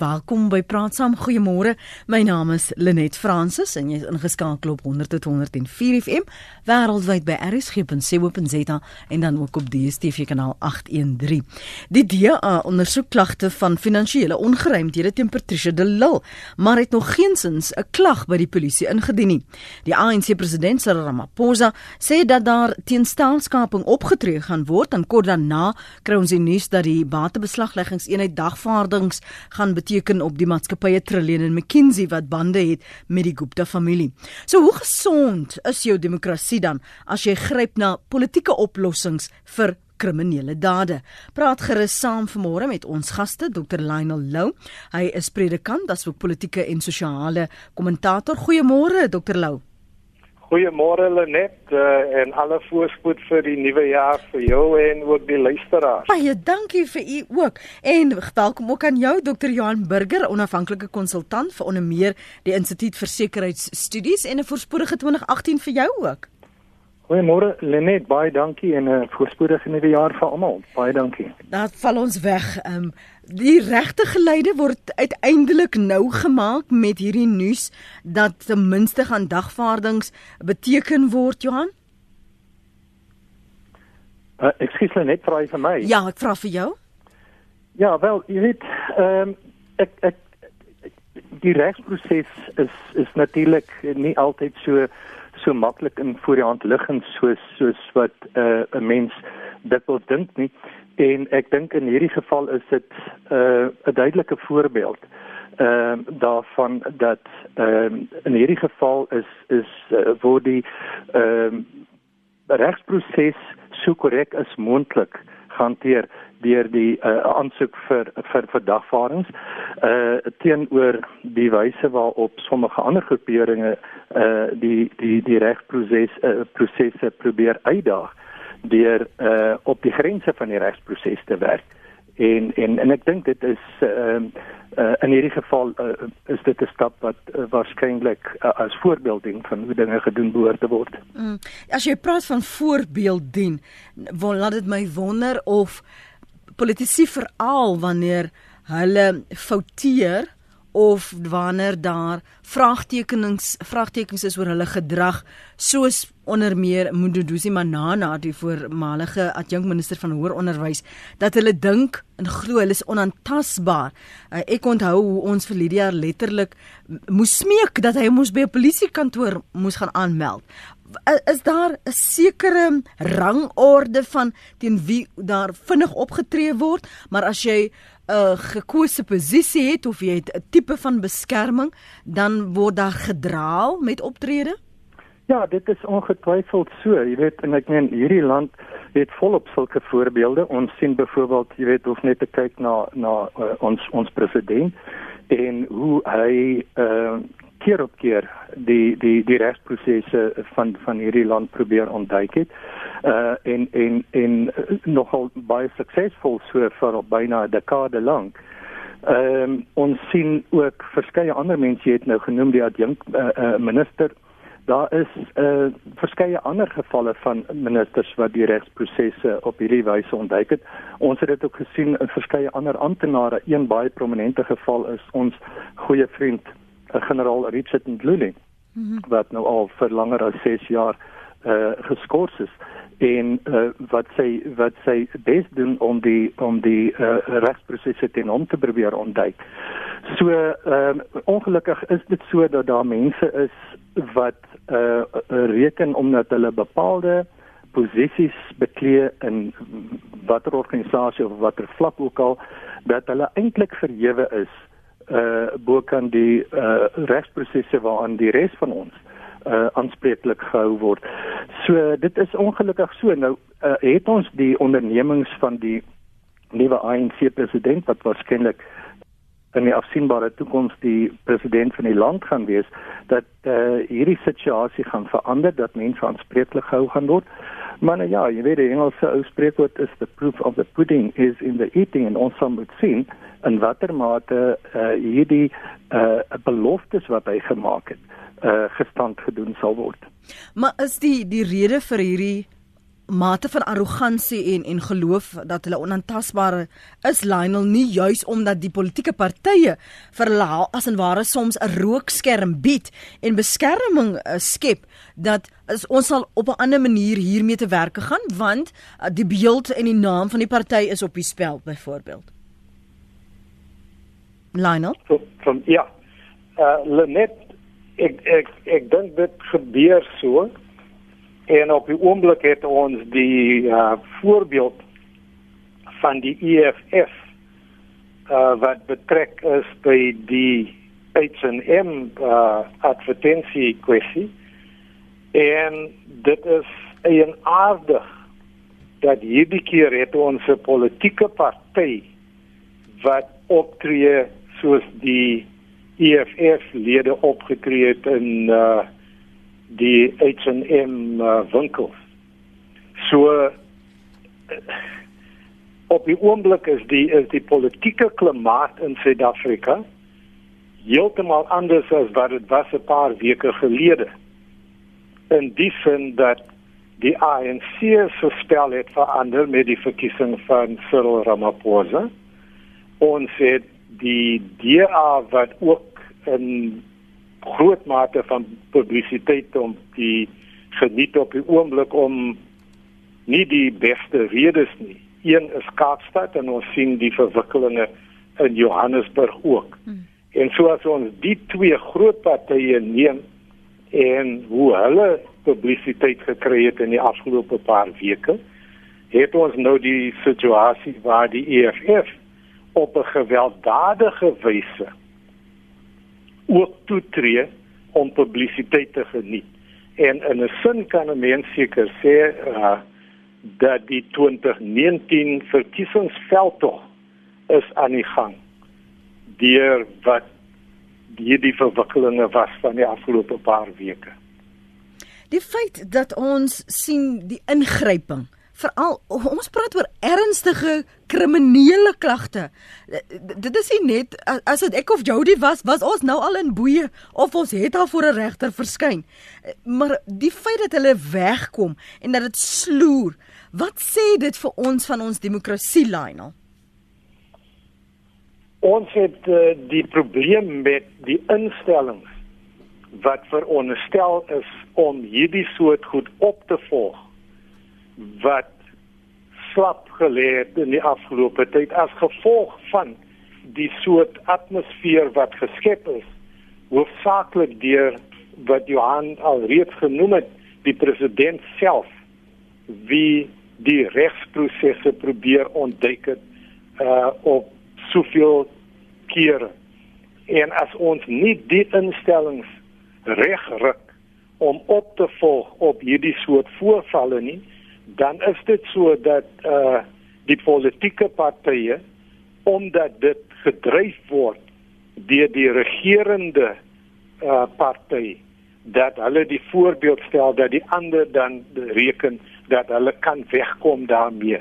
Welkom by Praat Saam. Goeiemôre. My naam is Lenet Fransis en jy's ingeskakel op 100.104 FM wêreldwyd by rsg.co.za en dan ook op DStv kanaal 813. Die DA ondersoek klagte van finansiële ongeruimthede teen Patricia de Lille, maar het nog geensins 'n klag by die polisie ingedien nie. Die ANC president Cyril Ramaphosa sê dat daar teen staatskaping opgetree gaan word en kort daarna kry ons die nuus dat die batebeslagleggingseenheid dagvaardings gaan op die maatskappye Trillion en McKinsey wat bande het met die Gupta familie. So hoe gesond is jou demokrasie dan as jy gryp na politieke oplossings vir kriminele dade. Praat gerus saam vanmôre met ons gaste Dr Lionel Lou. Hy is predikant, asook politieke en sosiale kommentator. Goeiemôre Dr Lou. Goeiemôre Lenet uh, en alle voorspoed vir die nuwe jaar vir jou en ook die luisteraars. Baie dankie vir u ook. En welkom ook aan jou Dr Johan Burger, onafhanklike konsultant vir onder meer die Instituut vir Sekuriteitsstudies en 'n voorspoedige 2018 vir jou ook. Goeiemôre Lenet, baie dankie en 'n voorspoedige nuwe jaar vir almal. Baie dankie. Dat val ons weg. Ehm um, die regte geleide word uiteindelik nou gemaak met hierdie nuus dat ten minste gaan dagvaardings beteken word Johan. Uh, Ekskuus net vra vir my. Ja, ek vra vir jou. Ja, wel, jy weet, ehm um, ek ek die regsproses is is natuurlik nie altyd so so maklik in voor die hand liggend soos soos wat uh, 'n mens dit wil dink nie en ek dink in hierdie geval is dit 'n uh, duidelike voorbeeld ehm uh, daarvan dat ehm uh, in hierdie geval is is uh, word die ehm uh, regsproses so korrek as moontlik gehanteer deur die uh, aansoek vir vir vir dagvaardings uh teenoor die wyse waarop sommige ander groeperinge uh die die die regsproses uh, prosesse probeer uitdaag deur uh op die grense van die regsproses te werk. En en en ek dink dit is ehm uh, uh, in hierdie geval uh, is dit 'n stap wat uh, waarskynlik uh, as voorbeelding van hoe dinge gedoen behoort te word. Mm. As jy praat van voorbeelding, wil laat dit my wonder of politici veral wanneer hulle fouteer of wanneer daar vraagtekens vraagtekens is oor hulle gedrag soos onder meer Mduduzi Manana die voormalige adjunkminister van hoër onderwys dat hulle dink en glo hulle is onaantastbaar. Uh, ek onthou hoe ons vir Lydia letterlik moes smeek dat hy moes by 'n polisiekantoor moes gaan aanmeld. Is daar 'n sekere rangorde van teen wie daar vinnig opgetree word, maar as jy 'n gekose posisie het of jy 'n tipe van beskerming, dan word daar gedraal met optrede? Ja, dit is ongetwyfeld so. Jy weet, en ek meen hierdie land het volop sulke voorbeelde. Ons sien byvoorbeeld, jy weet, of net te kyk na na uh, ons ons president en hoe hy uh keer op keer die die die regsprosesse van van hierdie land probeer ontduik het uh en en en nogal baie suksesvol so vir byna 'n dekade lank. Ehm um, ons sien ook verskeie ander mense jy het nou genoem die adjunk uh, uh, minister daar is uh verskeie ander gevalle van ministers wat die regsprosesse op hierdie wyse ontduik het. Ons het dit ook gesien in verskeie ander amptenare. Een baie prominente geval is ons goeie vriend generaal Richard Ndluli mm -hmm. wat nou al vir langer as 6 jaar uh geskort is en uh, wat sy wat sy bes doen om die om die uh, regsprosesse ten om te probeer ontduik. So ehm uh, ongelukkig is dit so dat daar mense is wat uh, reken omdat hulle bepaalde posisies beklee in watter organisasie of watter vlak ook al dat hulle eintlik verhewe is uh bo kan die uh regsprosesse waaraan die res van ons uh aanspreeklik gehou word. So dit is ongelukkig so nou uh, het ons die ondernemings van die nuwe ANC president wat waarskynlik in die afsienbare toekoms die president van die land gaan wees dat uh hierdie situasie gaan verander dat mense aanspreeklik gehou gaan word. Maar nou ja, jy weet die Engelse spreekwoord is the proof of the pudding is in the eating and ons moet sien in watter mate uh hierdie uh beloftes wat hy gemaak het uh gestand gedoen sal word. Maar is die die rede vir hierdie mate van arrogansie en en geloof dat hulle onaantastbaar is Lionel nie juis omdat die politieke partye vir hulle as en ware soms 'n rookskerm bied en beskerming uh, skep dat is, ons sal op 'n ander manier hiermee te werk gaan want uh, die beeld en die naam van die party is op die spel byvoorbeeld Lionel? So, from ja. Uh, Lenet ek ek ek dink dit gebeur so En op die oomblik het ons die uh, voorbeeld van die EFF uh, wat betrek is by die H&M uh, advertensie kwessie. En dit is eenaardig dat hierdie keer het ons 'n politieke party wat optree soos die EFF lede opgetree het in uh, die H&M uh, winkels. So uh, op die oomblik is die is die politieke klimaat in Suid-Afrika heeltemal anders as wat dit was 'n paar weke gelede. In die sin dat die ANC se spel het verander met die verkiesing van Cyril Ramaphosa. Ons het die DA wat ook in groot mate van publisiteit om die geniet op die oomblik om nie die beste redes nie. Een is Kaapstad en ons sien die verwikkelinge in Johannesburg ook. Hmm. En so as ons die twee groot partye neem en hoe hulle publisiteit gekry het in die afgelope paar weke, het ons nou die situasie waar die EFF op 'n gewelddadige wyse ook toetree om publisiteit te geniet. En in 'n sin kan 'n mens seker sê uh, dat die 2019 verkiesingsveldtog is aan die gang. Deur wat hierdie verwikkelinge was van die afgelope paar weke. Die feit dat ons sien die ingryping veral ons praat oor ernstige kriminele klagte. Dit is nie net as dit ek of Jody was, was ons nou al in boeye of ons het al voor 'n regter verskyn. Maar die feit dat hulle wegkom en dat dit sloer, wat sê dit vir ons van ons demokrasie, Lionel? Ons het uh, die probleem met die instellings wat veronderstel is om hierdie soort goed op te volg wat slap gelê het in die afgelope tyd as gevolg van die soort atmosfeer wat geskep is hoofsaaklik deur wat Johan al reeds genoem het die president self wie die regsprosesse probeer ontduik het uh op soveel kere. En as ons nie die instellings regryk om op te volg op hierdie soort voorvalle nie dan is dit so dat uh die politieke partye omdat dit gedryf word deur die regerende uh party dat hulle die voorbeeld stel dat die ander dan reken dat hulle kan wegkom daarmee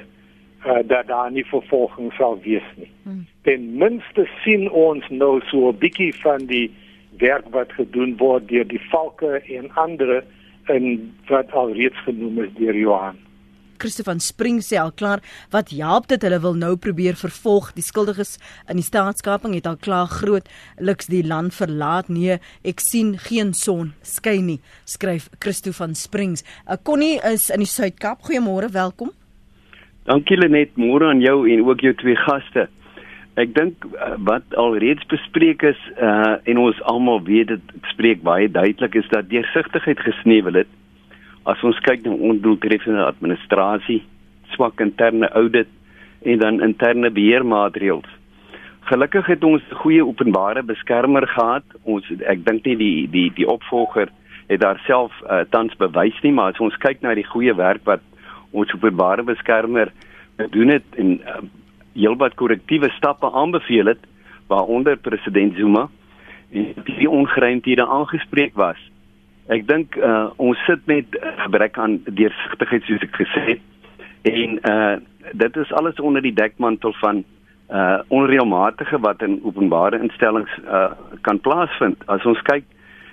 uh dat daar nie vervolging sal wees nie. Hmm. Ten minste sien ons nou so 'n bietjie van die werk wat gedoen word deur die valke en ander en wat al reeds genoem is deur Johan. Christo van Spring sê al klaar wat help dit hulle wil nou probeer vervolg? Die skuldiges in die staatskaping het al klaar groot luks die land verlaat. Nee ek sien geen son skyn nie skryf Christo van Springs uh, Connie is in die Suid-Kaap. Goeiemôre welkom. Dankie Lenet môre aan jou en ook jou twee gaste. Ek dink uh, wat alreeds bespreek is uh, en ons almal weet dit spreek baie duidelik is dat deursigtigheid gesneuwel het as ons kyk na ondoeltreffende administrasie, swak interne audit en dan interne beheermaatreëls. Gelukkig het ons 'n goeie openbare beskermer gehad. Ons ek dink nie die die die opvolger het daar self uh, tans bewys nie, maar as ons kyk na die goeie werk wat ons openbare beskermer doen het en uh, heelwat korrektiewe stappe aanbeveel het waaronder president Zuma en die ongeruimthede aangespreek was. Ek dink uh, ons sit met gebrek aan deursigtigheid soos ek gesê het en uh, dit is alles onder die dekmantel van uh onreëlmatige wat in openbare instellings uh kan plaasvind. As ons kyk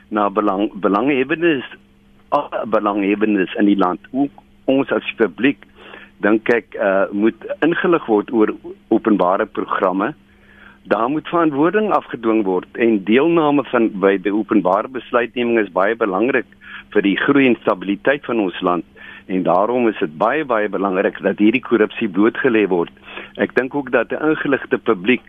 na belang belanghebbendes belanghebbendes in die land, ook ons as publiek dink ek uh, moet ingelig word oor openbare programme. Daar moet verantwoording afgedwing word en deelname van by die openbare besluitneming is baie belangrik vir die groei en stabiliteit van ons land en daarom is dit baie baie belangrik dat hierdie korrupsie blootgelê word. Ek dink ook dat 'n ingeligte publiek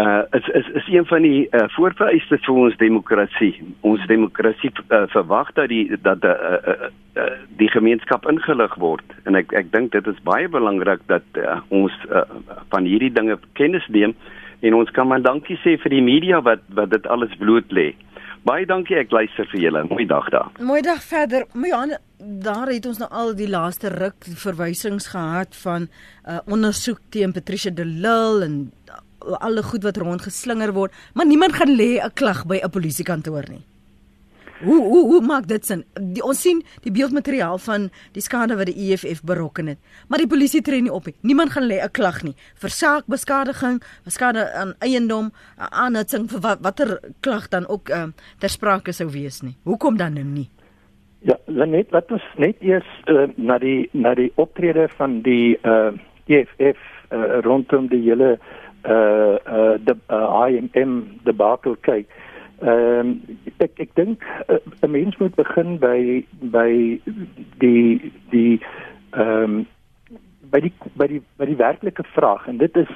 uh is is is een van die uh, voorvereistes vir ons demokrasie. Ons demokrasie uh, verwag dat die dat uh, uh, uh, die gemeenskap ingelig word en ek ek dink dit is baie belangrik dat uh, ons uh, van hierdie dinge kennis neem en ons kan maar dankie sê vir die media wat wat dit alles bloot lê. Baie dankie, ek luister vir julle. Mooi dag daar. Mooi dag verder. Mojan, daar het ons nou al die laaste ruk verwysings gehad van 'n uh, ondersoek teen Patricia de Lille en uh, alle goed wat rondgeslinger word, maar niemand gaan lê 'n klag by 'n polisiekantoor nie. Hoe hoe hoe maak dit sin? Die, ons sien die beeldmateriaal van die skade wat die EFF berokken het, maar die polisie tree nie op nie. Niemand gaan lê 'n klag nie vir saakbeskadiging, skade aan eiendom, aanhitsing vir wat, watter klag dan ook uh, ter sprake sou wees nie. Hoekom dan nou nie? Ja, net wat ons net eers uh, na die na die optrede van die uh, EFF uh, rondom die hele uh uh die uh, IMM debakel kyk. Ehm um, ek ek dink uh, 'n mens moet begin by by die die ehm um, by die by die by die werklike vraag en dit is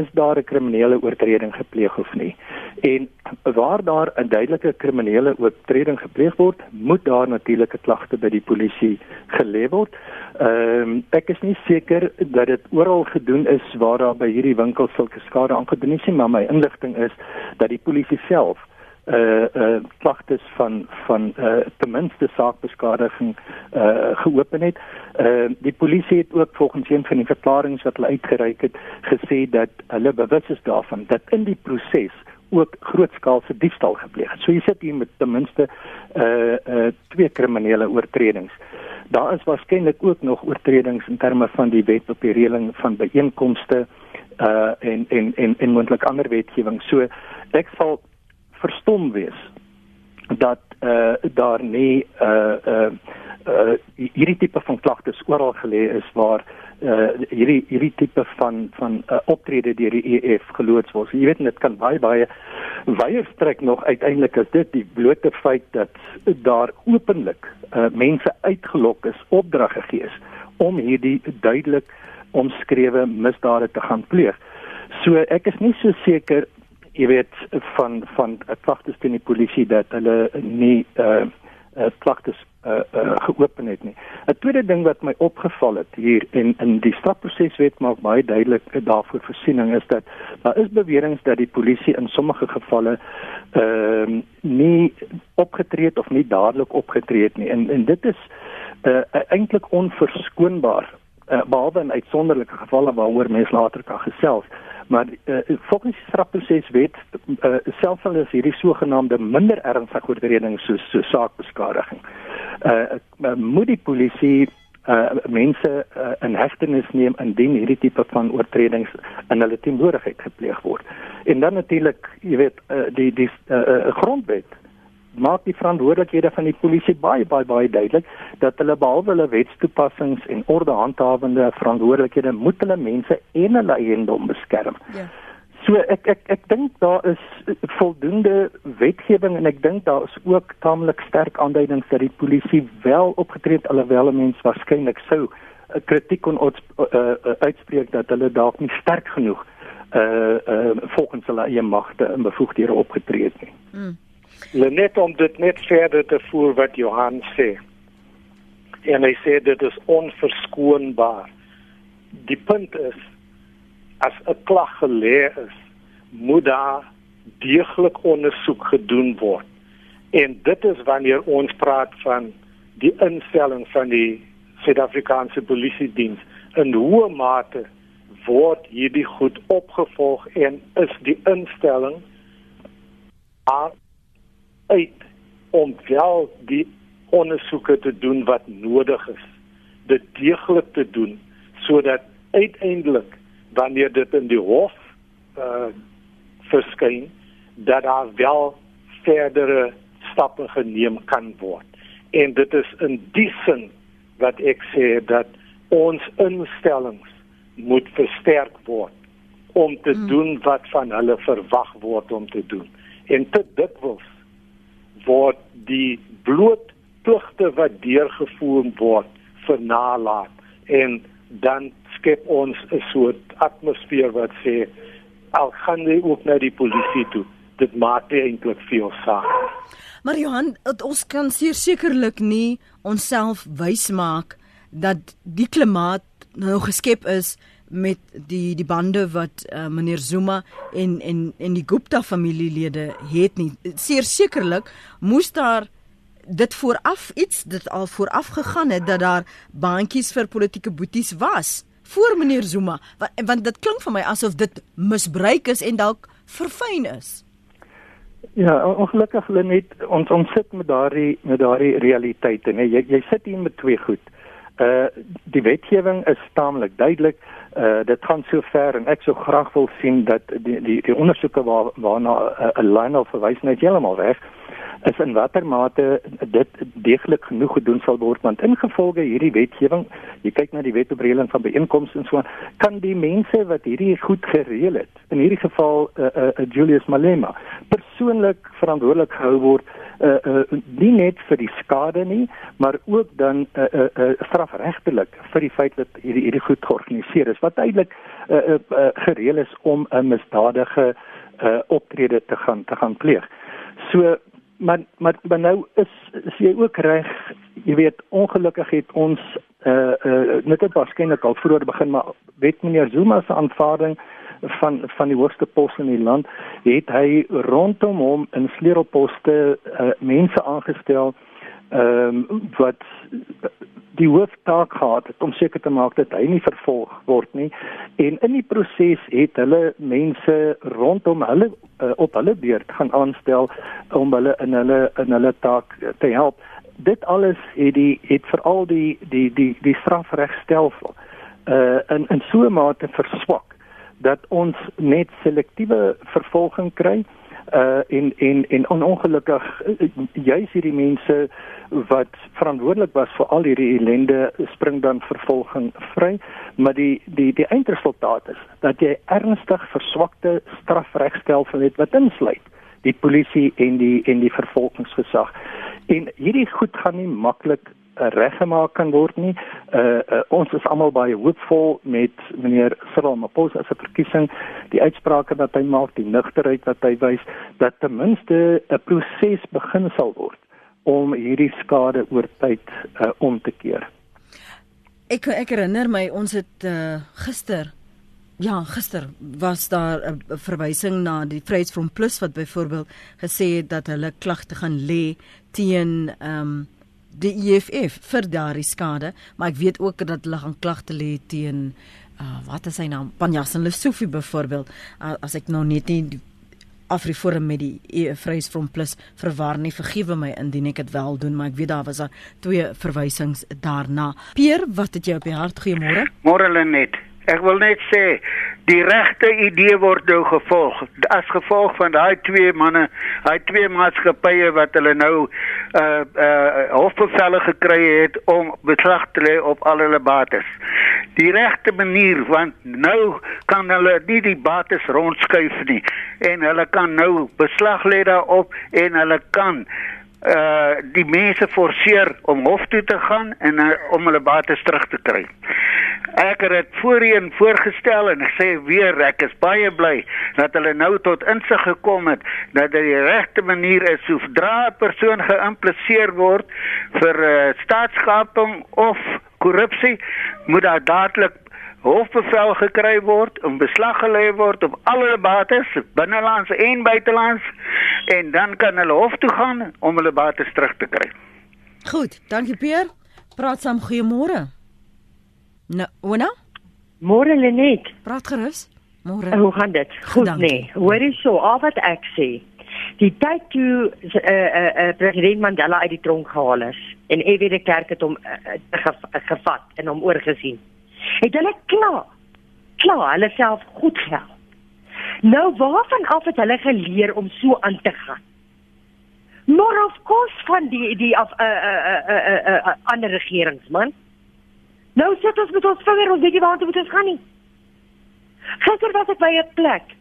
is daar 'n kriminele oortreding gepleeg of nie. En waar daar 'n duidelike kriminele oortreding gepleeg word, moet daar natuurlike klagte by die polisie gelê word. Ehm um, ek is nie seker dat dit oral gedoen is waar daar by hierdie winkels sulke skade aangedoen is nie, maar my inligting is dat die polisie self uh uh klagtes van van uh ten minste saakbeskadiging uh geopen het. Uh die polisie het ook volgens een van die verklaringe wat hulle uitgereik het gesê dat hulle bewus is daarvan dat in die proses ook grootskaalse diefstal gepleeg het. So jy sit hier met ten minste uh uh twee kriminele oortredings. Daar is waarskynlik ook nog oortredings in terme van die wet op die reëling van byeenkomste uh en en en en moontlik ander wetgewing. So ek sal verstom wees dat uh, daar nie uh, uh, uh, hierdie tipe van klagtes oral gelê is waar uh, hierdie hierdie tipe van van uh, optrede deur die EF geloods word. Jy weet dit kan baie baie wyeer strek nog uiteindelik as dit die blote feit dat daar openlik uh, mense uitgelok is, opdrag gegee is om hierdie duidelik omskrewe misdade te gaan pleeg. So ek is nie so seker jy weet van van klagtes teen die polisie dat hulle nie uh, uh klagtes uh, uh geopen het nie. 'n Tweede ding wat my opgeval het hier in in die strafproseswet maak baie duidelik daarvoor voorsiening is dat daar is beweringe dat die polisie in sommige gevalle ehm uh, nie opgetree het of nie dadelik opgetree het nie. En en dit is uh eintlik onverskoonbaar uh, behalwe in uitsonderlike gevalle waaroor mense later kan gesels. Maar uh, volgens die strafproseswet uh, selfs al is hierdie sogenaamde minder ernstige oortredings soos so saakbeskadiging. Uh, uh moet die polisie uh mense uh, in hegtenis neem indien hierdie tipe van oortredings in hulle teenwoordigheid gepleeg word. En dan natuurlik, jy weet, uh, die die uh, uh, grondwet maak die verantwoordelikhede van die polisie baie baie baie duidelik dat hulle behalwe hulle wetstoepassings en ordehandhawende verantwoordelikhede moet hulle mense en hulle eiendom beskerm. Ja. So ek ek ek dink daar is voldoende wetgewing en ek dink daar is ook taamlik sterk aanduidings dat die polisie wel opgetree het alhoewel mense waarskynlik sou 'n kritiek kon uh, uh, uitspreek dat hulle dalk nie sterk genoeg uh uh volgens hulle eie magte en bevoegdhede opgetree het nie. Mm. Net om dit net verder te voer wat Johan sê. En hy sê dit is onverskoonbaar. Die punt is as 'n klag gelê is, moet daar deeglik ondersoek gedoen word. En dit is wanneer ons praat van die instelling van die Suid-Afrikaanse Polisie Diens in hoe mate word hierdie goed opgevolg en is die instelling uit om wel die ondersoeke te doen wat nodig is dit deeglik te doen sodat uiteindelik wanneer dit in die hof uh verskyn dat daar wel verdere stappe geneem kan word en dit is in die sin wat ek sê dat ons instellings moet versterk word om te hmm. doen wat van hulle verwag word om te doen. En te dikwels word die bloot pligte wat deurgevoer word vernalaat en dan skep ons 'n soort atmosfeer wat sê al gaan jy ook na die polisie toe dit maak nie eintlik veel saak maar Johan ons kan sekerlik nie onsself wys maak dat die klimaat nou geskep is met die die bande wat uh, meneer Zuma en en en die Gupta familielede het nie sekerlik moes daar dit vooraf iets dit al vooraf gegaan het dat daar baantjies vir politieke boeties was voor meneer Zuma want, want dit klink vir my asof dit misbruik is en dalk verfyn is. Ja, ongelukkig lê net ons ons sit met daardie met daardie realiteite nê. Jy jy sit hier met twee goed. Uh die wetgewing is taamlik duidelik. Uh dit gaan so ver en ek sou graag wil sien dat die die die ondersoeke waar waarna 'n uh, line of verwys net heeltemal weg. Is in watter mate dit deeglik genoeg gedoen sal word want ingevolge hierdie wetgewing jy kyk na die wet op reëling van byeenkomste en so kan die mense wat hierdie goed gereël het in hierdie geval uh, uh, Julius Malema persoonlik verantwoordelik gehou word uh, uh, nie net vir die skade nie maar ook dan uh, uh, uh, strafregtelik vir die feit dat hierdie hierdie goed georganiseer is wat eintlik uh, uh, uh, gereël is om 'n misdadige uh, optrede te gaan te gaan pleeg. So maar maar maar nou is is jy ook reg jy weet ongelukkig het ons uh uh net dit waarskynlik al vroeër begin maar weet meneer Zuma se aanvaarding van van die hoogste poste in die land het hy rondom hom in sleutelposte uh, mense aangestel ehm um, wat die hooftaak gehad het om seker te maak dat hy nie vervolg word nie. En in die proses het hulle mense rondom hulle uh, op hulle beurt gaan aanstel om hulle in hulle in hulle taak te help. Dit alles het die het veral die die die die strafregstelsel uh in in so 'n mate verswak dat ons net selektiewe vervolging kry uh en en en ongelukkig juis hierdie mense wat verantwoordelik was vir al hierdie ellende spring dan vervolging vry. Maar die die die eindresultaat is dat jy ernstig verswakte strafregstelsel het wat insluit die polisie en die en die vervolgingsgesag. En hierdie goed gaan nie maklik uh, reggemaak kan word nie. Uh, uh ons is almal baie hoopvol met meneer Cyril Ramaphosa se verkiesing, die uitsprake wat hy maak, die nugterheid wat hy wys dat ten minste 'n proses begin sal word om hierdie skade oor tyd uh, om te keer. Ek ek herinner my ons het uh, gister ja, gister was daar 'n verwysing na die Vryheidsfront Plus wat byvoorbeeld gesê het dat hulle klagte gaan lê teen ehm um, die EFF vir daardie skade, maar ek weet ook dat hulle gaan klagte lê teen uh, wat is sy naam? Panjasin Lesofie byvoorbeeld. Uh, as ek nou net nie Afriforum met die e Vryheidsfront Plus verwar nie. Vergewe my indien ek dit wel doen, maar ek weet daar was daar twee verwysings daarna. Peer, wat het jy op die hart? Goeiemôre. Môre Lenet. Ek wil net sê die regte idee word nou gevolg as gevolg van daai twee manne, daai twee maatskappye wat hulle nou uh uh hofbevelle gekry het om beslag te lê op al hulle bates. Die regte manier want nou kan hulle nie die bates rondskuif nie en hulle kan nou beslag lê daarop en hulle kan uh die mense forceer om hof toe te gaan en uh, om hulle bates terug te kry. Ek het dit voorheen voorgestel en ek sê weer ek is baie bly dat hulle nou tot insig gekom het dat dit die regte manier is sodra 'n persoon geïmpliseer word vir uh, staatskaping of korrupsie moet daar dadelik hofbevel gekry word en beslag gelê word op al hulle bates, binnelands en buitelands, en dan kan hulle hof toe gaan om hulle bates terug te kry. Goed, dankie Peer. Praat saam goeiemôre. Nou, Ona? Môre Lenet. Praat gerus. Môre. Hoe gaan dit? Goed nee. Hoor jy so al wat ek sê? Die tyd toe eh uh, eh uh, president Mandela uit die tronk gehaal is en F.W. de Klerk het hom uh, gevat en hom oorgesien het hulle klaar klaar hulle self goed gehou. Nou waarvan af het hulle geleer om so aan te gaan? Maar of course van die die af 'n uh, uh, uh, uh, uh, uh, ander regeringsman Nou sit ons met ons vinger, ons weet nie waar toe ons gaan nie. Gister was ek by 'n plek.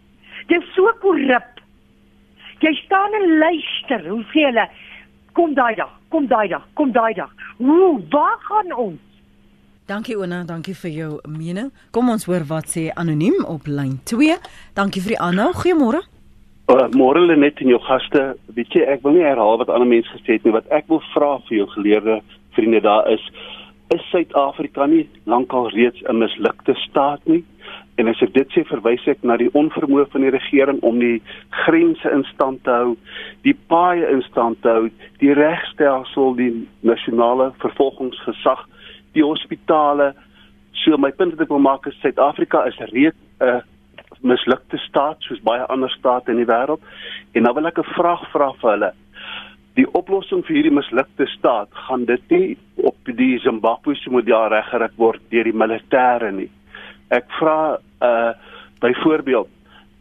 Dit is so korrup. Jy staan en luister, hoe sê hulle? Kom daai dag, kom daai dag, kom daai dag. Hoe, waar gaan ons? Dankie Ona, dankie vir jou mening. Kom ons hoor wat sê anoniem op lyn 2. Dankie vir die aanhou. Goeiemôre. Uh, Môre lê net in jou gaste. Weet jy, ek wil nie herhaal wat ander mense gesê het nie. Wat ek wil vra vir jou geleerde vriende daar is, is Suid-Afrika nie lankal reeds 'n mislukte staat nie? En as ek dit sê, verwys ek na die onvermoë van die regering om die grense in stand te hou, die paaie in stand te hou, die regstelsel, die nasionale vervolgingsgesag, die hospitale. So my punt wat ek wil maak is Suid-Afrika is reeds 'n mislukte staat soos baie ander state in die wêreld. En nou wil ek 'n vraag vra vir hulle. Die oplossing vir hierdie mislukte staat gaan dit nie op die Zimbabwese model reggerig word deur die militêre nie. Ek vra uh byvoorbeeld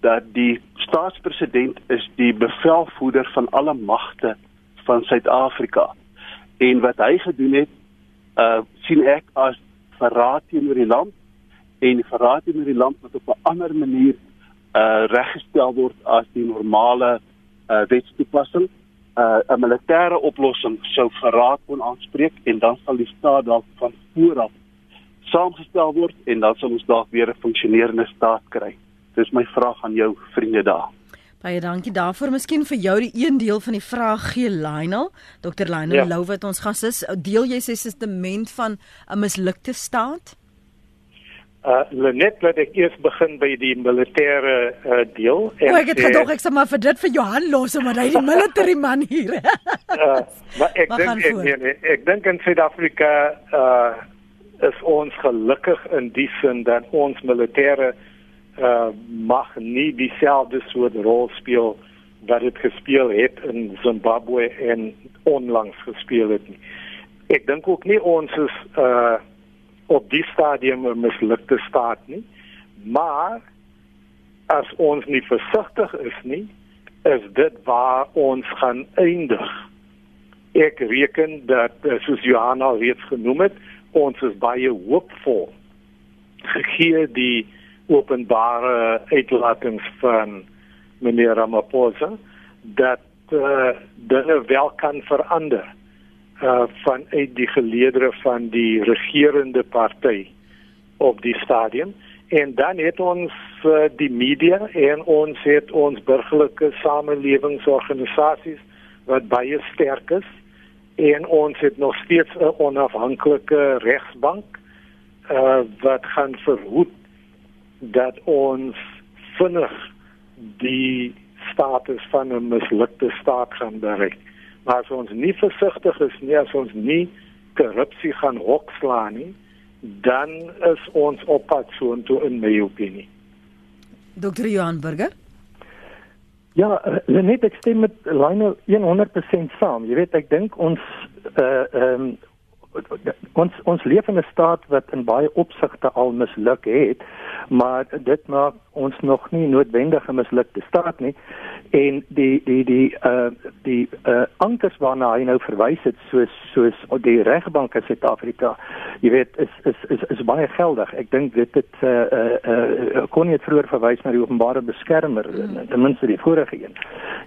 dat die staatspresident is die bevelvoerder van alle magte van Suid-Afrika. En wat hy gedoen het, uh sien ek as verraad teenoor die land en verraad teenoor die land wat op 'n ander manier uh reggestel word as die normale uh wetstoepassing. Uh 'n militêre oplossing sou verraad kon aanspreek en dan sal die staat dalk van vooraf saamgestel word en dan sal ons dalk weer 'n funksionerende staat kry. Dis my vraag aan jou vriende daar. Baie dankie daarvoor. Miskien vir jou die een deel van die vraag gee Lionel. Dr. Lionel ja. Lou wat ons gas is, deel jy sy testament van 'n mislukte staat? Uh Lenet laat ek eers begin by die militêre uh, deel en O, ek het gedog ek sal maar vir dit vir Johan los omdat hy die military man hier. uh, maar ek dink ek, nee, nee, ek dink in Suid-Afrika uh is ons gelukkig in die sin dat ons militêre uh mag nie dieselfde soort rol speel wat dit gespeel het in Zimbabwe en onlangs gespeel het nie. Ek dink ook nie ons is uh op die stadium 'n mislukte staat nie, maar as ons nie versigtig is nie, is dit waar ons gaan eindig. Ek reken dat soos Johanna reeds genoem het, ons is baie hoopvol gegee die openbare uitlatings van meneer Ramaphosa dat uh, dinge wel kan verander uh, van uit die geleedere van die regerende party op die stadium. En dan het ons uh, die media en ons het ons burgerlike samelewingsorganisasies wat baie sterk is. En ons het nog steeds 'n onafhanklike regsbank uh, wat gaan verhoed dat ons vinnig die status van 'n mislukte staat gaan bereik. Maar as ons nie versigtig is nie, as ons nie korrupsie gaan hokslaan nie, dan is ons op pad soontoe in my opinie. Dr. Johan Burger Ja, uh, net ek stem met Lionel 100% saam. Jy weet ek dink ons uh ehm um, ons ons leef in 'n staat wat in baie opsigte al misluk het, maar dit maak ons nog nie noodwendig 'n mislukte staat nie. En die die die uh die uh ankers waarna hy nou verwys het soos soos die regbank in Suid-Afrika jy weet is is is is baie geldig. Ek dink dit het uh uh, uh kon nie vroeër verwys na die openbare beskermer mm. ten minste die vorige een.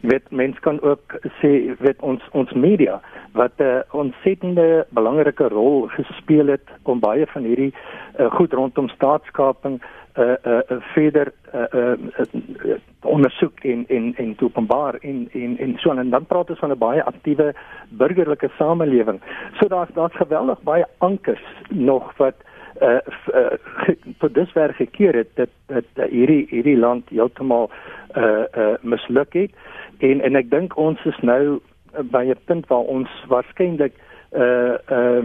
Jy weet mense kan ook sê weet ons ons media wat 'n uh, ontsettende belangrike rol gespeel het om baie van hierdie uh, goed rondom staatskaping uh uh verder uh, uh, uh ondersoek en en en openbaar en en en so en dan praat ons van 'n baie aktiewe burgerlike samelewing. So daar's daar's geweldig baie ankers nog wat uh, uh tot dusver gekeer het dat dat uh, hierdie hierdie land heeltemal uh uh misluk het en en ek dink ons is nou by 'n punt waar ons waarskynlik uh uh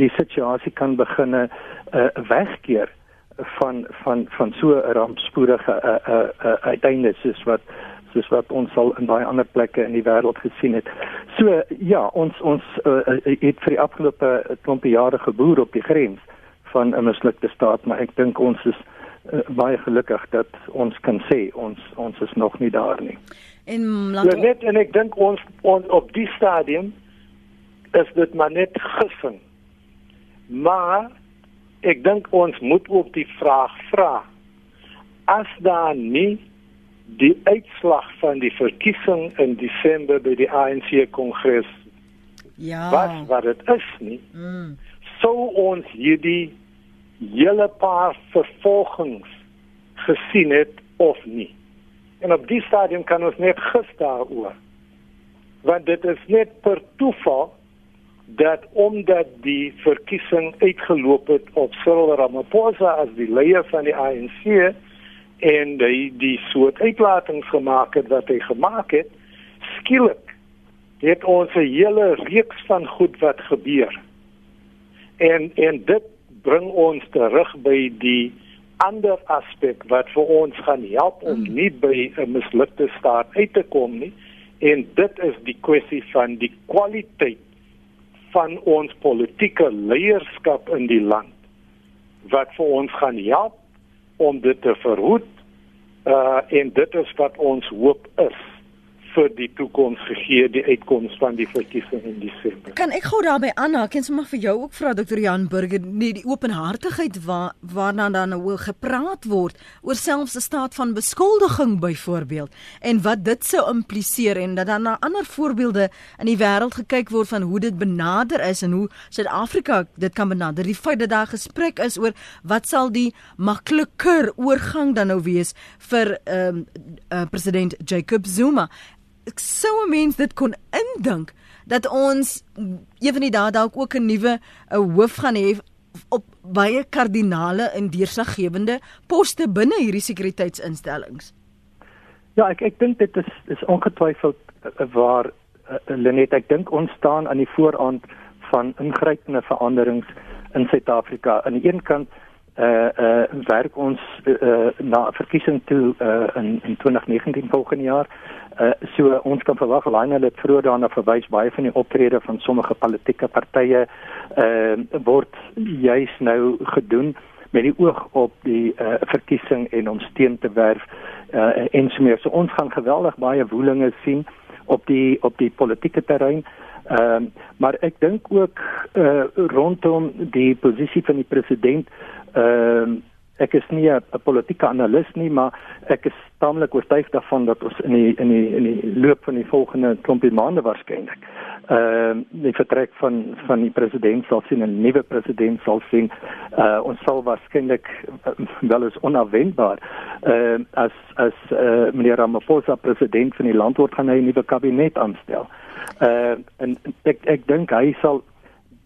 die situasie kan begine uh wegkeer van van van so 'n rampspoedige uh, uh, uh, uiteinde soos wat soos wat ons al in baie ander plekke in die wêreld gesien het. So ja, ons ons uh, het vir die afgelope klompie jare geboer op die grens van 'n mislukte staat, maar ek dink ons is uh, baie gelukkig dat ons kan sê ons ons is nog nie daar nie. En laat ja, net en ek dink ons, ons op die stadium is dit maar net gissing. Maar ek dink ons moet ook die vraag vra as daar nie die uitslag van die verkiesing in Desember by die ANC kongres Ja. wat wat dit is nie Mm. sou ons hierdie hele paar vervolgings gesien het of nie. En op die stadium kan ons net gis daaroor. Want dit is net per toeval dat omdat die verkiesing uitgeloop het op Cyril Ramaphosa as die leier van die ANC en die die soort uitlatings gemaak het wat hy gemaak het, skielik het ons 'n hele reeks van goed wat gebeur. En en dit bring ons terug by die ander aspek wat vir ons gaan help om nie by 'n mislukte staat uit te kom nie. En dit is die kwessie van die kwaliteit van ons politieke leierskap in die land wat vir ons gaan help om dit te verhoed uh en dit is wat ons hoop is vir die toekoms gegee die uitkoms van die verkiesing in Desember. Kan ek gou daarbey aanhaak en sommer vir jou ook vra Dr. Jan Burger nie die openhartigheid waar waarna dan nou gepraat word oor selfs 'n staat van beskuldiging byvoorbeeld en wat dit sou impliseer en dat dan na ander voorbeelde in die wêreld gekyk word van hoe dit benader is en hoe Suid-Afrika dit kan benader. Die feit dat daar gesprek is oor wat sal die makliker oorgang dan nou wees vir ehm um, uh, president Jacob Zuma ek sou 'n mens dit kon indink dat ons een van die dae dalk ook 'n nuwe 'n hoof gaan hê op baie kardinale en deurslaggewende poste binne hierdie sekuriteitsinstellings. Ja, ek ek dink dit is is ongetwyfeld uh, waar uh, Lenet ek dink ons staan aan die vooraand van ingrypende veranderings in Suid-Afrika. Aan die een kant uh uh werk ons uh, na verkiesing toe uh in in 2019 volgende jaar. Uh so ons kan verwag Lionel het vroeër daarna verwys baie van die optrede van sommige politieke partye uh word juis nou gedoen met die oog op die uh verkiesing en om steun te werf uh en so meer. So ons gaan geweldig baie woelinge sien op die op die politieke terrein. Ehm uh, maar ek dink ook uh rondom die posisie van die president ehm uh, ek is nie 'n politieke analis nie, maar ek is taamlik oortuig daarvan dat ons in die in die in die loop van die volgende klompie maande waarskynlik ehm uh, die vertrek van van die president sal sien 'n nuwe president sal sien. Uh ons sal waarskynlik uh, wel is onafwendbaar uh as as uh, meneer Ramaphosa president van die land word gaan hy 'n nuwe kabinet aanstel. Uh en ek ek dink hy sal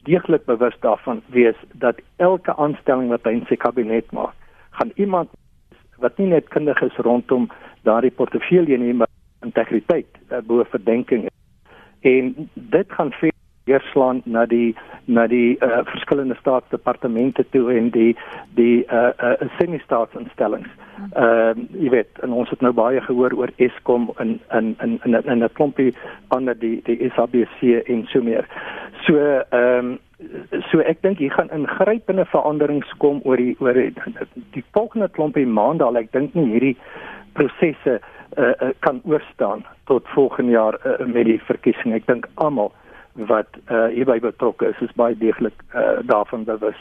deeglik bewus daarvan wees dat elke aanstelling wat hy in sy kabinet maak, gaan iemand wat nie net kundig is rondom daardie portefeulje nie, maar integriteit uh, bo verdenking en dit gaan weerslaan na die na die uh, verskillende staatsdepartemente toe en die die uh, uh, semi-staatsinstellings. Ehm uh, jy weet, en ons het nou baie gehoor oor Eskom in in in in 'n 'n klompie ander die die SABC en so meer. So ehm um, so ek dink hier gaan ingrypende veranderings kom oor die oor die, die volgende klompie maande al ek dink nie hierdie prosesse uh, uh, kan oorstaan tot volgende jaar uh, met die verkiesing. Ek dink almal wat uh, hierby betrokke is, is baie deeglik uh, daarvan bewus.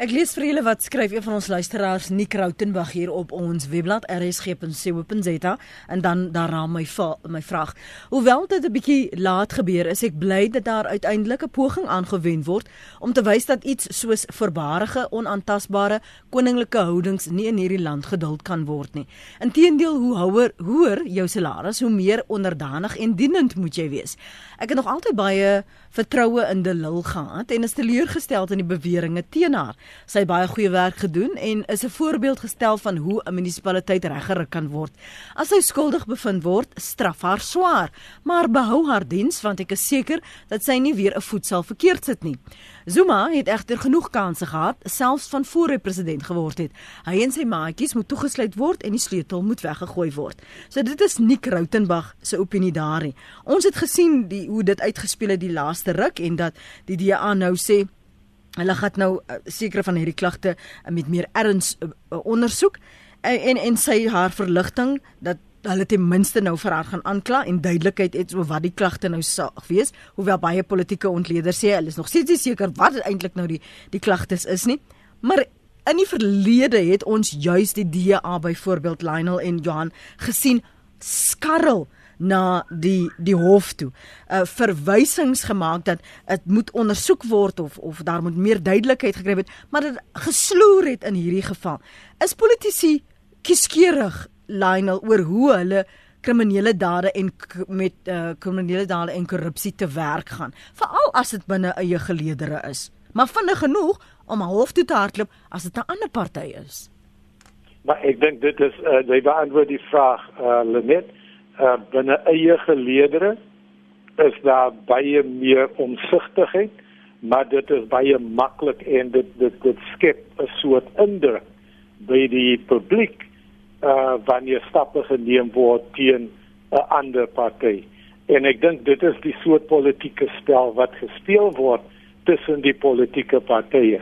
Ek lees vir julle wat skryf een van ons luisteraars Nick Rautenbach hier op ons webblad rsg.co.za en dan daarna my my vraag. Hoewel dit 'n bietjie laat gebeur is, ek bly dat daar uiteindelik 'n poging aangewend word om te wys dat iets soos verbarige, onaantastbare koninklike houdings nie in hierdie land geduld kan word nie. Inteendeel, hoe houer hoër jou salaris, hoe meer onderdanig en dienend moet jy wees. Ek het nog altyd baie vertroue in De Lille gehad en is teleurgesteld in die beweringe teen haar. Sy het baie goeie werk gedoen en is 'n voorbeeld gestel van hoe 'n munisipaliteit reggerig kan word. As sy skuldig bevind word, straf haar swaar, maar behou haar diens want ek is seker dat sy nie weer 'n voet sal verkeerd sit nie. Zuma het egter genoeg kansse gehad, selfs van voor hy president geword het. Hy en sy maatjies moet toegesluit word en die sleutel moet weggegooi word. So dit is Nick Rautenbach se opinie daarin. Ons het gesien die hoe dit uitgespeel het die laaste ruk en dat die DA nou sê hulle gaan nou uh, sekere van hierdie klagte uh, met meer erns uh, ondersoek en, en en sy haar verligting dat hulle ten minste nou vir haar gaan aankla en duidelikheid het oor wat die klagte nou sal wees hoewel baie politieke ontleeders sê hulle is nog steeds nie seker wat eintlik nou die die klagtes is nie Maar in die verlede het ons juis die DA byvoorbeeld Lionel en Johan gesien skarrel na die die hof toe. Uh verwysings gemaak dat dit moet ondersoek word of of daar moet meer duidelikheid gekry word, maar dit gesloer het in hierdie geval. Is politici kieskeurig Lionel oor hoe hulle kriminele dade en met uh kriminele dade en korrupsie te werk gaan, veral as dit binne eie geleedere is. Maar vinnig genoeg om 'n hof toe te hardloop as dit 'n ander party is. Maar ek dink dit is uh, jy beantwoord die vraag uh Lenet uh, binne eie geleedere is daar baie meer omsigtigheid, maar dit is baie maklik en dit dit dit skep 'n soort indruk by die publiek uh wanneer stappe geneem word teen 'n ander party. En ek dink dit is die soort politieke spel wat gespeel word tussen die politieke partye.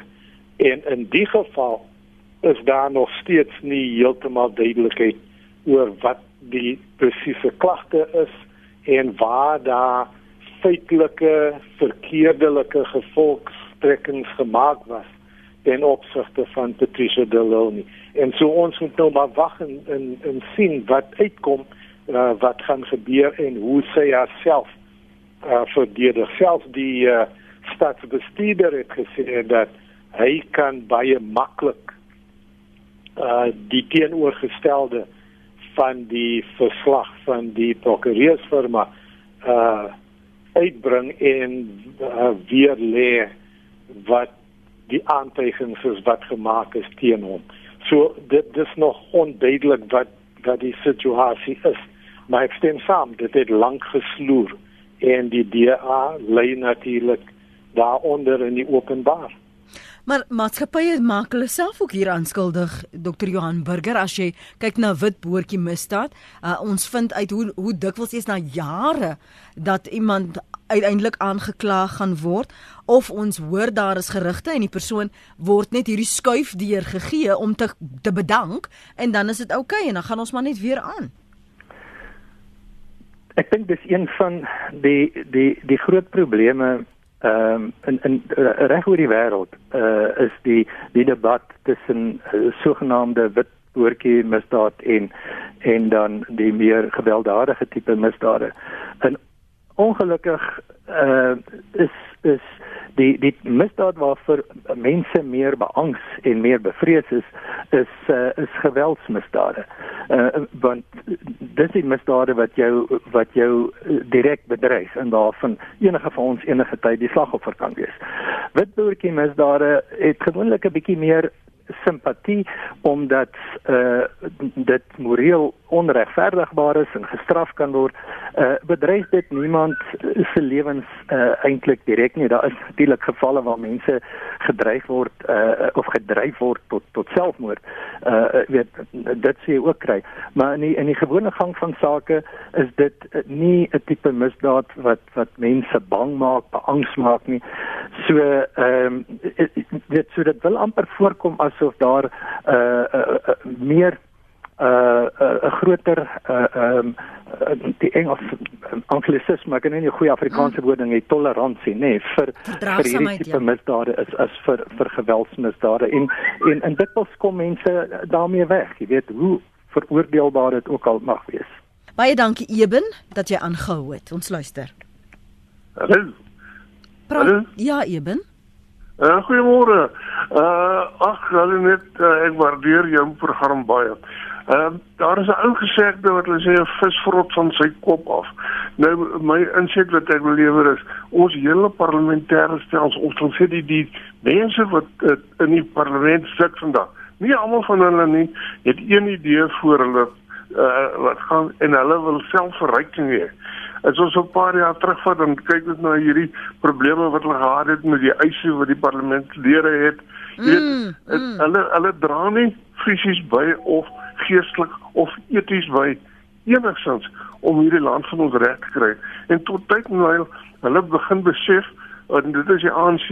En in die geval is daar nog steeds nie heeltemal duidelikheid oor wat die presiese klagte is en waar daar feitelike verkeerdelike gevolgtrekkings gemaak was ten opsigte van Patricia de Lille. En so ons moet nou maar wag en en, en sien wat uitkom uh, wat gaan gebeur en hoe sy haarself uh, verdedig. Selfs die uh, staatsbestuurder het gesê dat hy kan baie maklik uh, die teenoorgestelde van die verslag van die prokureursfirma uh uitbring en uh, weer lê wat die aantekenings is wat gemaak is teen hom. So dit dis nog onduidelik wat wat die situasie is. Maar ek stem saam, dit het lank gesloer en die DA lê natuurlik daaronder in die openbaar. Maar maatskappye maak hulle self ook hier aanskuldig, Dr. Johan Burger, as jy kyk na wit boortjie misdaad. Uh, ons vind uit hoe hoe dikwels is na jare dat iemand uiteindelik aangekla gaan word of ons hoor daar is gerugte en die persoon word net hierdie skuif deur gegee om te te bedank en dan is dit oukei okay, en dan gaan ons maar net weer aan. Ek dink dis een van die die die groot probleme ehm um, in in reg oor die wêreld uh is die die debat tussen uh, sogenaamde wit boortjie misdaad en en dan die meer gewelddadige tipe misdade. En ongelukkig uh is is die die misdaad waarvoor mense meer beangs en meer bevrees is is uh, is geweldsmisdade. Uh want dis die misdade wat jou wat jou direk bedreig en daarvan enige van ons enige tyd die slagoffer kan wees. Witboertjie misdade het gewoonlik 'n bietjie meer simpatie omdat uh dit moreel onregverdigbaar is en gestraf kan word uh bedreig dit niemand se lewens uh eintlik direk nie. Daar is natuurlik gevalle waar mense gedreig word uh of gedryf word tot tot selfmoord. Uh weet dit sê jy ook kry. Maar in die, in die gewone gang van sake is dit nie 'n tipe misdaad wat wat mense bang maak beangs maak nie. So ehm um, dit so dit wil amper voorkom as asof daar 'n uh, uh, uh, meer 'n uh, 'n uh, groter uh, um, die Engels anglisisme, ek ken nie 'n goeie Afrikaanse woord ding, toleransie, nê, nee, vir vir hierdie tipe ja. misdade is as vir vir geweldsmisdade en en en dit wil kom mense daarmee weg, jy weet hoe veroordeelbaar dit ook al mag wees. Baie dankie Eben dat jy aangehou het. Ons luister. Hallo. Hallo. Ja, Eben. Uh, Goeiemôre. Uh ag, hulle net uh, ek waardeer jou program baie. Ehm uh, daar is 'n ou gesegde wat hulle sê 'n vis vrot van sy kop af. Nou my insig wat ek wil lewer is ons hele parlementêre stelsel, ons sê die die mense wat uh, in die parlement sit vandag. Nie almal van hulle nie het een idee voor hulle uh, wat gaan en hulle wil selfverryking hê. As ons 'n paar jaar terugvat en kyk ons na hierdie probleme wat hulle gehad het met die eise wat die parlementslede het, jy weet, mm, mm. hulle hulle dra nie fisies by of geestelik of eties by enigsins om hierdie land van ons reg te kry. En tot tyd nou hulle begin besef en dit is die ANC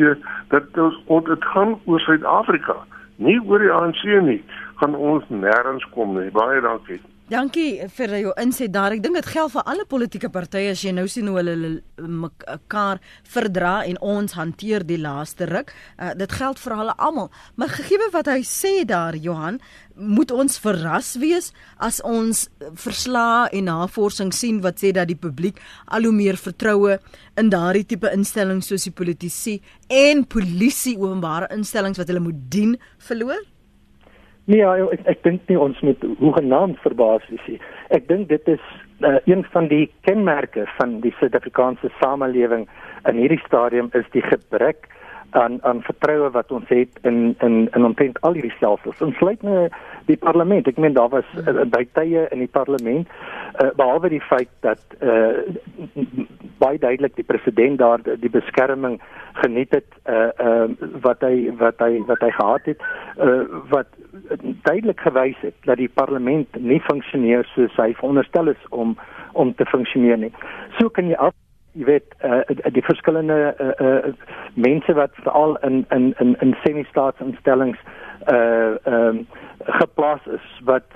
dat ons dit gaan oor Suid-Afrika, nie oor die ANC nie, gaan ons nêrens kom nie. Baie dankie. Dankie vir jou inset daar. Ek dink dit geld vir alle politieke partye as jy nou sien hoe hulle mekaar verdra en ons hanteer die laaste ruk. Uh, dit geld vir hulle almal. Maar gegee wat hy sê daar Johan, moet ons verras wees as ons verslae en navorsing sien wat sê dat die publiek al hoe meer vertroue in daardie tipe instellings soos die politici en polisie openbare instellings wat hulle moet dien verloor? Nee, ja, ek ek dink nie ons moet hoegenaamd verbaas wees nie. Ek dink dit is uh, een van die kenmerke van die Suid-Afrikaanse samelewing in hierdie stadium is die gebrek aan aan vertroue wat ons het in in in omtrent al hierdie stelsels. Ons sluit nou die parlement. Ek meen daar was uh, by tye in die parlement uh, behalwe die feit dat uh, baie duidelik die president daar die beskerming geniet het uh, uh, wat hy wat hy wat hy gehad het uh, wat duidelik gewys het dat die parlement nie funksioneer soos hy veronderstel is om om te funksioneer nie. So kan jy af jy weet uh, die verskillende uh, uh, mense wat veral in in in in semi-staatsinstellings uh um, geplaas is wat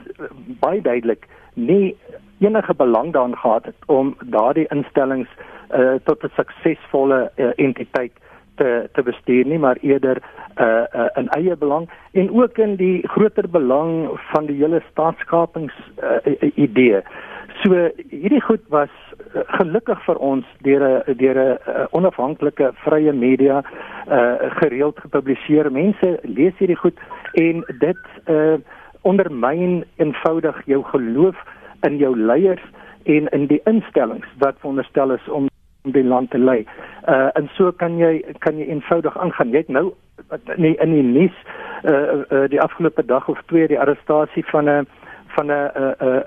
baie duidelik nie enige belang daarin gehad het om daardie instellings uh tot 'n suksesvolle uh, entiteit te te bestuur nie maar eerder uh, uh in eie belang en ook in die groter belang van die hele staatskapings uh, idee. So hierdie goed was uh, gelukkig vir ons deur 'n deur 'n uh, onafhanklike vrye media uh gereeld gepubliseer. Mense lees hierdie goed en dit uh ondermyn eenvoudig jou geloof in jou leiers en in die instellings wat veronderstel is om die land te lei. Uh en so kan jy kan jy eenvoudig aangaan. Jy het nou nie in die nuus uh, uh die afgelope dag of twee die arrestasie van 'n van 'n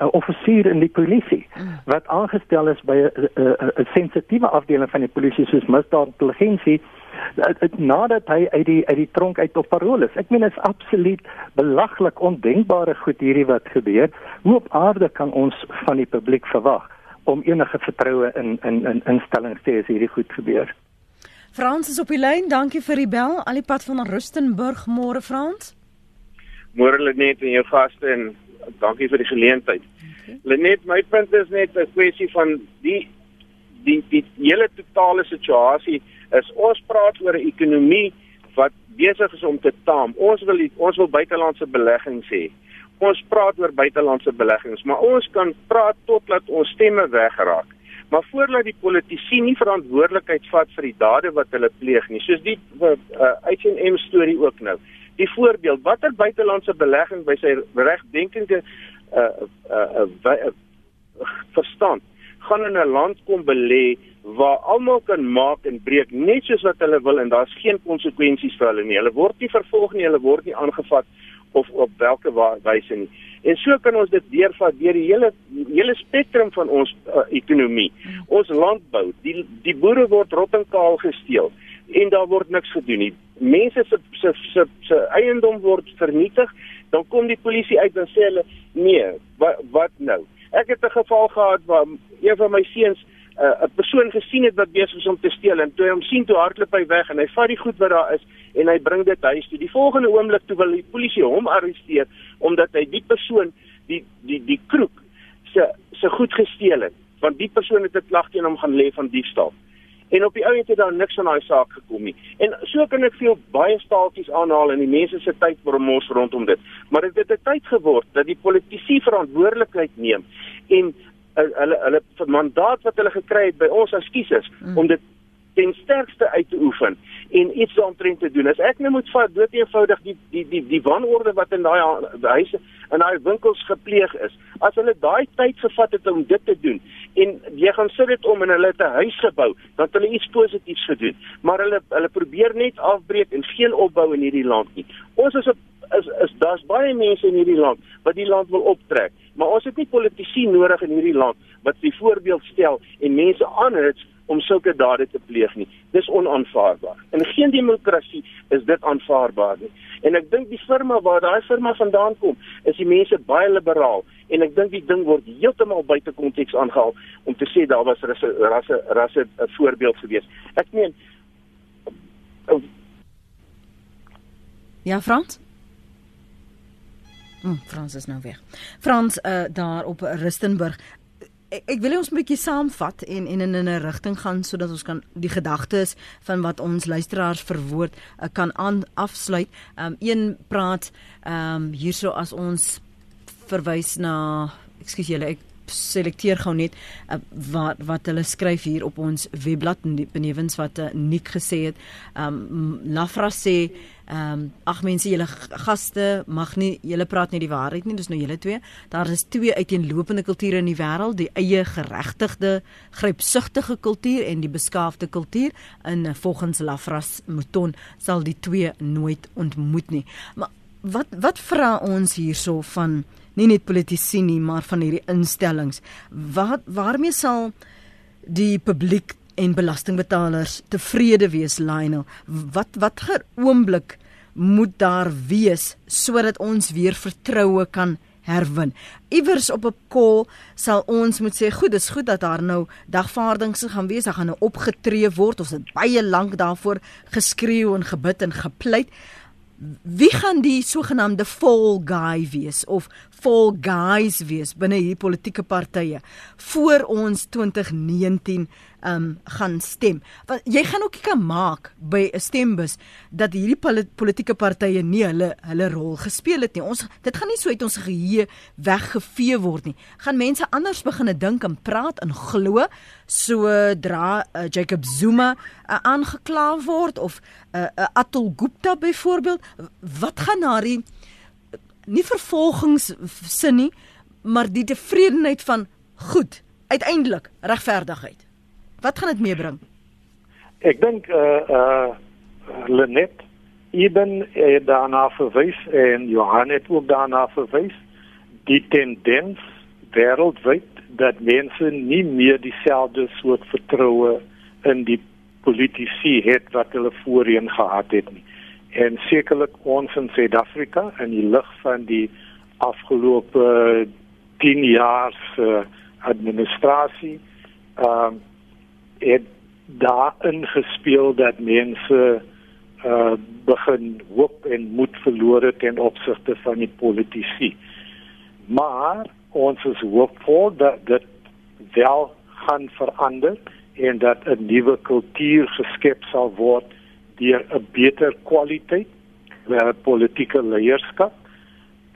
'n offisier in die polisie wat aangestel is by 'n sensitiewe afdeling van die polisie soos misdaad intelligensie nadat hy uit die uit die tronk uit op parol is. Ek meen dit is absoluut belaglik ondenkbare goed hierdie wat gebeur. Hoe op aarde kan ons van die publiek verwag om enige vertroue in in in instellings te hê as hierdie goed gebeur? Frans is op die lyn. Dankie vir die bel. Al die pad van Rustenburg môre Frans. Môre Lenet en jou gaste en dankie vir die geleentheid. Okay. Lenet, my punt is net 'n kwessie van die die die hele totale situasie is ons praat oor 'n ekonomie wat besig is om te taam. Ons wil ons wil buitelandse beleggings hê. Ons praat oor buitelandse beleggings, maar ons kan praat totdat ons stemme wegraak maar voordat die politici nie verantwoordelikheid vat vir die dade wat hulle pleeg nie soos die uh, H&M storie ook nou die voorbeeld watter buitelandse belegging by sy regdenkende uh, uh, uh, uh, verstand gaan in 'n land kom belê waar almal kan maak en breek net soos wat hulle wil en daar's geen konsekwensies vir hulle nie hulle word nie vervolg nie hulle word nie aangevat of op watter wyse nie En so kan ons dit deurvat deur die hele hele spektrum van ons uh, ekonomie. Ons landbou, die die boere word rottenkaal gesteel en daar word niks gedoen nie. Mense se se se se eiendom word vernietig, dan kom die polisie uit en sê hulle nee, wat wat nou? Ek het 'n geval gehad waar een van my seuns uh, 'n uh, persoon gesien het wat besig is om te steel en toe hy hom sien toe hardloop hy weg en hy vat die goed wat daar is en hy bring dit huis toe. Die volgende oomblik toe wil die polisie hom arresteer omdat hy die persoon die die die kroeg se se goed gesteel het want die persoon het 'n klag teen hom gaan lê van diefstal en op die ou het dit daar niks van daai saak gekom nie en so kan ek veel baie staaltjies aanhaal in die mense se tyd bromos rondom dit maar dit het 'n tyd geword dat die politici verantwoordelikheid neem en uh, hulle hulle mandaat wat hulle gekry het by ons as kiesers mm. om dit ten sterkste uit te oefen en iets daaromtrent te doen. As ek nou moet vat dood eenvoudig die die die die wanorde wat in daai huise in daai winkels gepleeg is. As hulle daai tyd gevat het om dit te doen en jy gaan sit dit om en hulle het 'n huis gebou, dan het hulle iets positiefs gedoen. Maar hulle hulle probeer net afbreek en geen opbou in hierdie land nie. Ons is op is is daar's baie mense in hierdie land wat die land wil optrek, maar ons het nie politici nodig in hierdie land wat die voorbeeld stel en mense aanhits om sulke dade te pleeg nie. Dis onaanvaarbaar. In geen demokrasie is dit aanvaarbaar nie. En ek dink die firma waar daai firma vandaan kom, is die mense baie liberaal en ek dink die ding word heeltemal buite konteks aangehaal om te sê daar was rasse rasse rasse 'n voorbeeld gewees. Ek meen Ja, Frans? Hm, Frans is nou weg. Frans uh, daar op Rustenburg. Ek, ek wil ons 'n bietjie saamvat en en in 'n rigting gaan sodat ons kan die gedagtes van wat ons luisteraars verwoord uh, kan aan afsluit. Um een praat um hierso as ons verwys na ekskuus julle ek selekteer gou net uh, wat wat hulle skryf hier op ons webblad benewens wat uh, Nik gesê het. Um Lafra sê Ehm um, ag mense julle gaste mag nie julle praat nie die waarheid nie dis nou julle twee. Daar is twee uiteenlopende kulture in die wêreld die eie geregtigde grypsugtige kultuur en die beskaafde kultuur. In volgens Lafras Mouton sal die twee nooit ontmoet nie. Maar wat wat vra ons hierso van nie net politici nie maar van hierdie instellings wat waarmee sal die publiek en belastingbetalers tevrede wees Lionel wat watter oomblik moet daar wees sodat ons weer vertroue kan herwin. Iewers op 'n kol sal ons moet sê, goed, dis goed dat daar nou dagvaardings gaan wees, daar gaan nou opgetree word. Ons het baie lank daarvoor geskreeu en gebid en gepleit. Wie gaan die sogenaamde fall guy wees of fall guys wees binne hierdie politieke partye voor ons 2019 um gaan stem. Want jy gaan ook kan maak by 'n stembus dat hierdie politieke partye nie hulle hulle rol gespeel het nie. Ons dit gaan nie so uit ons geheue weggevee word nie. Gaan mense anders begine dink en praat en glo sodra uh, Jacob Zuma uh, aangekla word of 'n uh, uh, Atul Gupta byvoorbeeld wat gaan na die nie vervolgingssin nie, maar die tevredenheid van goed, uiteindelik regverdigheid. Wat gaan dit meebring? Ek dink uh uh Lenet Eben uh, daarna verwys en Johan het ook daarna verwys die tendens wêreldwyd dat mense nie meer dieselfde soort vertroue in die politici het wat hulle voorheen gehad het nie en sekerlik ons in Suid-Afrika in die lig van die afgelope 10 jaar se administrasie ehm uh, het daar ingespeel dat mense uh begin hoop en moed verloor het ten opsigte van die politici. Maar ons is hoopvol dat dit wel gaan verander en dat 'n nuwe kultuur geskep sal word deur 'n beter kwaliteit van politieke leierskap,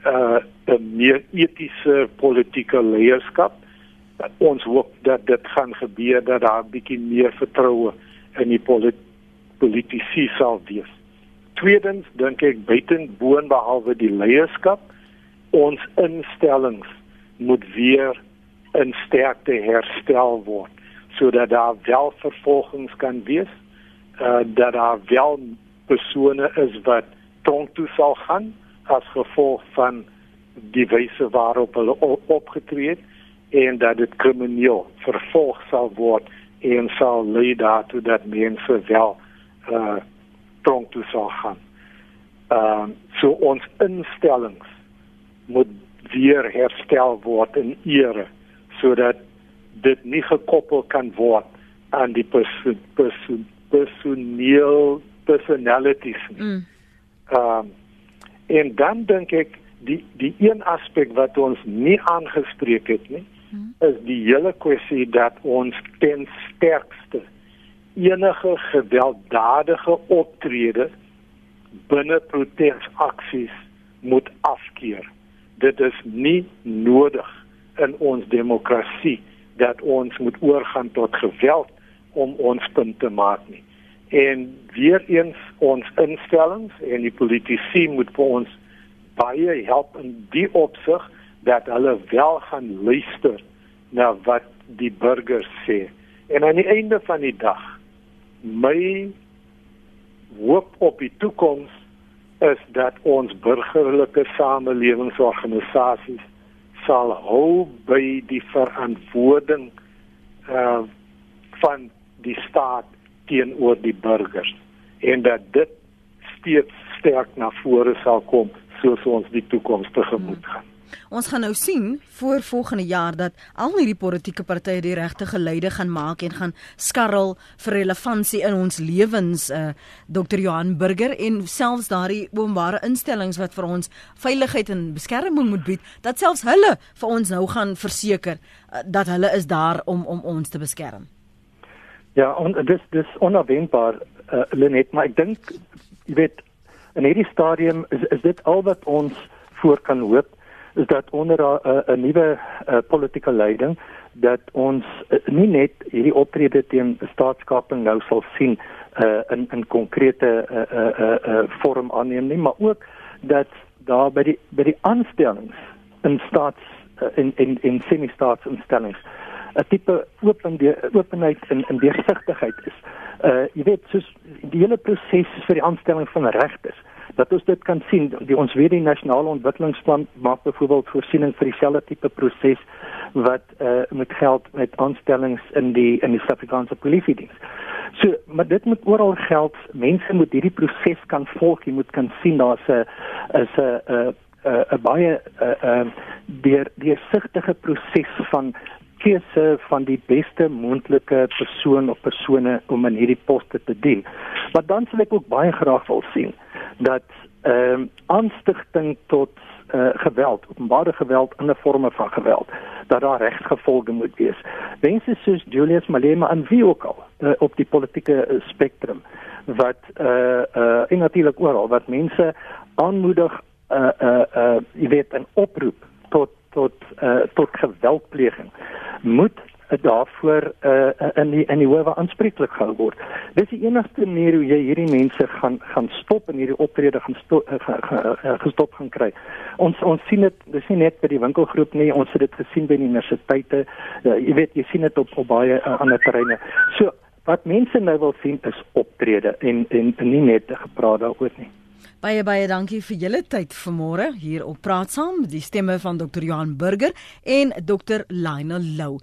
uh 'n meer etiese politieke leierskap. Ons hoop dat dit gaan gebeur dat daar 'n bietjie meer vertroue in die polit politici sal wees. Tweedens dink ek buitenboon behalwe die leierskap, ons instellings moet weer in sterkte herstel word sodat daar wel vervolgings kan wees uh, dat daar wel persone is wat tronk toe sal gaan as gevolg van die wyse waarop hulle opgetree het en dat dit krimineel vervolg sal word en sal lei daartoe dat mense wel uh tronk toe sal gaan. Ehm uh, so ons instellings moet weer herstel word in ere sodat dit nie gekoppel kan word aan die persoon persoon personeel personalities. Mm. Ehm um, en dan dink ek die die een aspek wat ons nie aangespreek het nie. Is die hele kwessie dat ons ten sterkste enige gewelddadige optrede binne protesaksies moet afkeer. Dit is nie nodig in ons demokrasie dat ons moet oorgaan tot geweld om ons punt te maak nie. En weer eens ons instellings en die politici moet vir ons baie help in die opsig dat hulle wel gaan luister na wat die burgers sê. En aan die einde van die dag my hoop op die toekoms is dat ons burgerlike samelewingsorganisasies sal hou by die verantwoording uh van die staat teenoor die burgers en dat dit steeds sterk na vore sal kom soos ons die toekoms tegemoet gaan. Ons gaan nou sien voor volgende jaar dat al hierdie politieke partye die regte geleide gaan maak en gaan skarrel vir relevantie in ons lewens uh Dr. Johan Burger en selfs daardie openbare instellings wat vir ons veiligheid en beskerming moet bied, dat selfs hulle vir ons nou gaan verseker uh, dat hulle is daar om om ons te beskerm. Ja, en dis dis onverwendbaar uh, Lenet, maar ek dink jy weet in hierdie stadium is is dit al wat ons voor kan hoop is dat onder 'n nuwe politieke leiding dat ons uh, nie net hierdie optrede teen staatskaping nou sal sien uh, in in konkrete uh, uh, uh, uh, vorm aanneem nie, maar ook dat daar by die by die aanstellings in staats uh, in in in semi-staatsinstellings 'n tipe open die openheid en en deursigtigheid is. Uh jy weet soos die hele proses vir die aanstelling van regters dat ons dit kan sien die ons weet die nasionale ontwikkelingsplan maak byvoorbeeld voorsiening vir dieselfde tipe proses wat uh met geld met aanstellings in die in die Suid-Afrikaanse polisiediens. So maar dit moet oral geld. Mense moet hierdie proses kan volg. Jy moet kan sien daar's 'n is 'n 'n 'n baie 'n 'n deur die sigtige proses van keuse van die beste moontlike persoon of persone om in hierdie poste te dien. Maar dan sal ek ook baie graag wil sien dat ehm um, aanstigting tot uh, geweld, openbare geweld in 'n vorme van geweld, dat daar regsgevolge moet wees. Mense soos Julius Malema en wie ook al uh, op die politieke uh, spektrum wat eh uh, eh uh, natuurlik oral wat mense aanmoedig eh uh, eh uh, uh, jy weet 'n oproep tot tot uh, tot geweldpleging moet daarvoor uh, in die in die howe aanspreeklik gehou word. Dis die enigste manier hoe jy hierdie mense gaan gaan stop en hierdie optrede gaan stop, uh, uh, gestop gaan kry. Ons ons sien dit dis nie net by die winkelgroep nie, ons het dit gesien by die universiteite. Uh, jy weet jy sien dit op, op baie uh, ander terreine. So wat mense nou wil sien is optrede en, en nie net gepraat daaroor nie. Baie baie dankie vir julle tyd vanmôre hier op Praat Saam, die stemme van Dr. Johan Burger en Dr. Lionel Lou.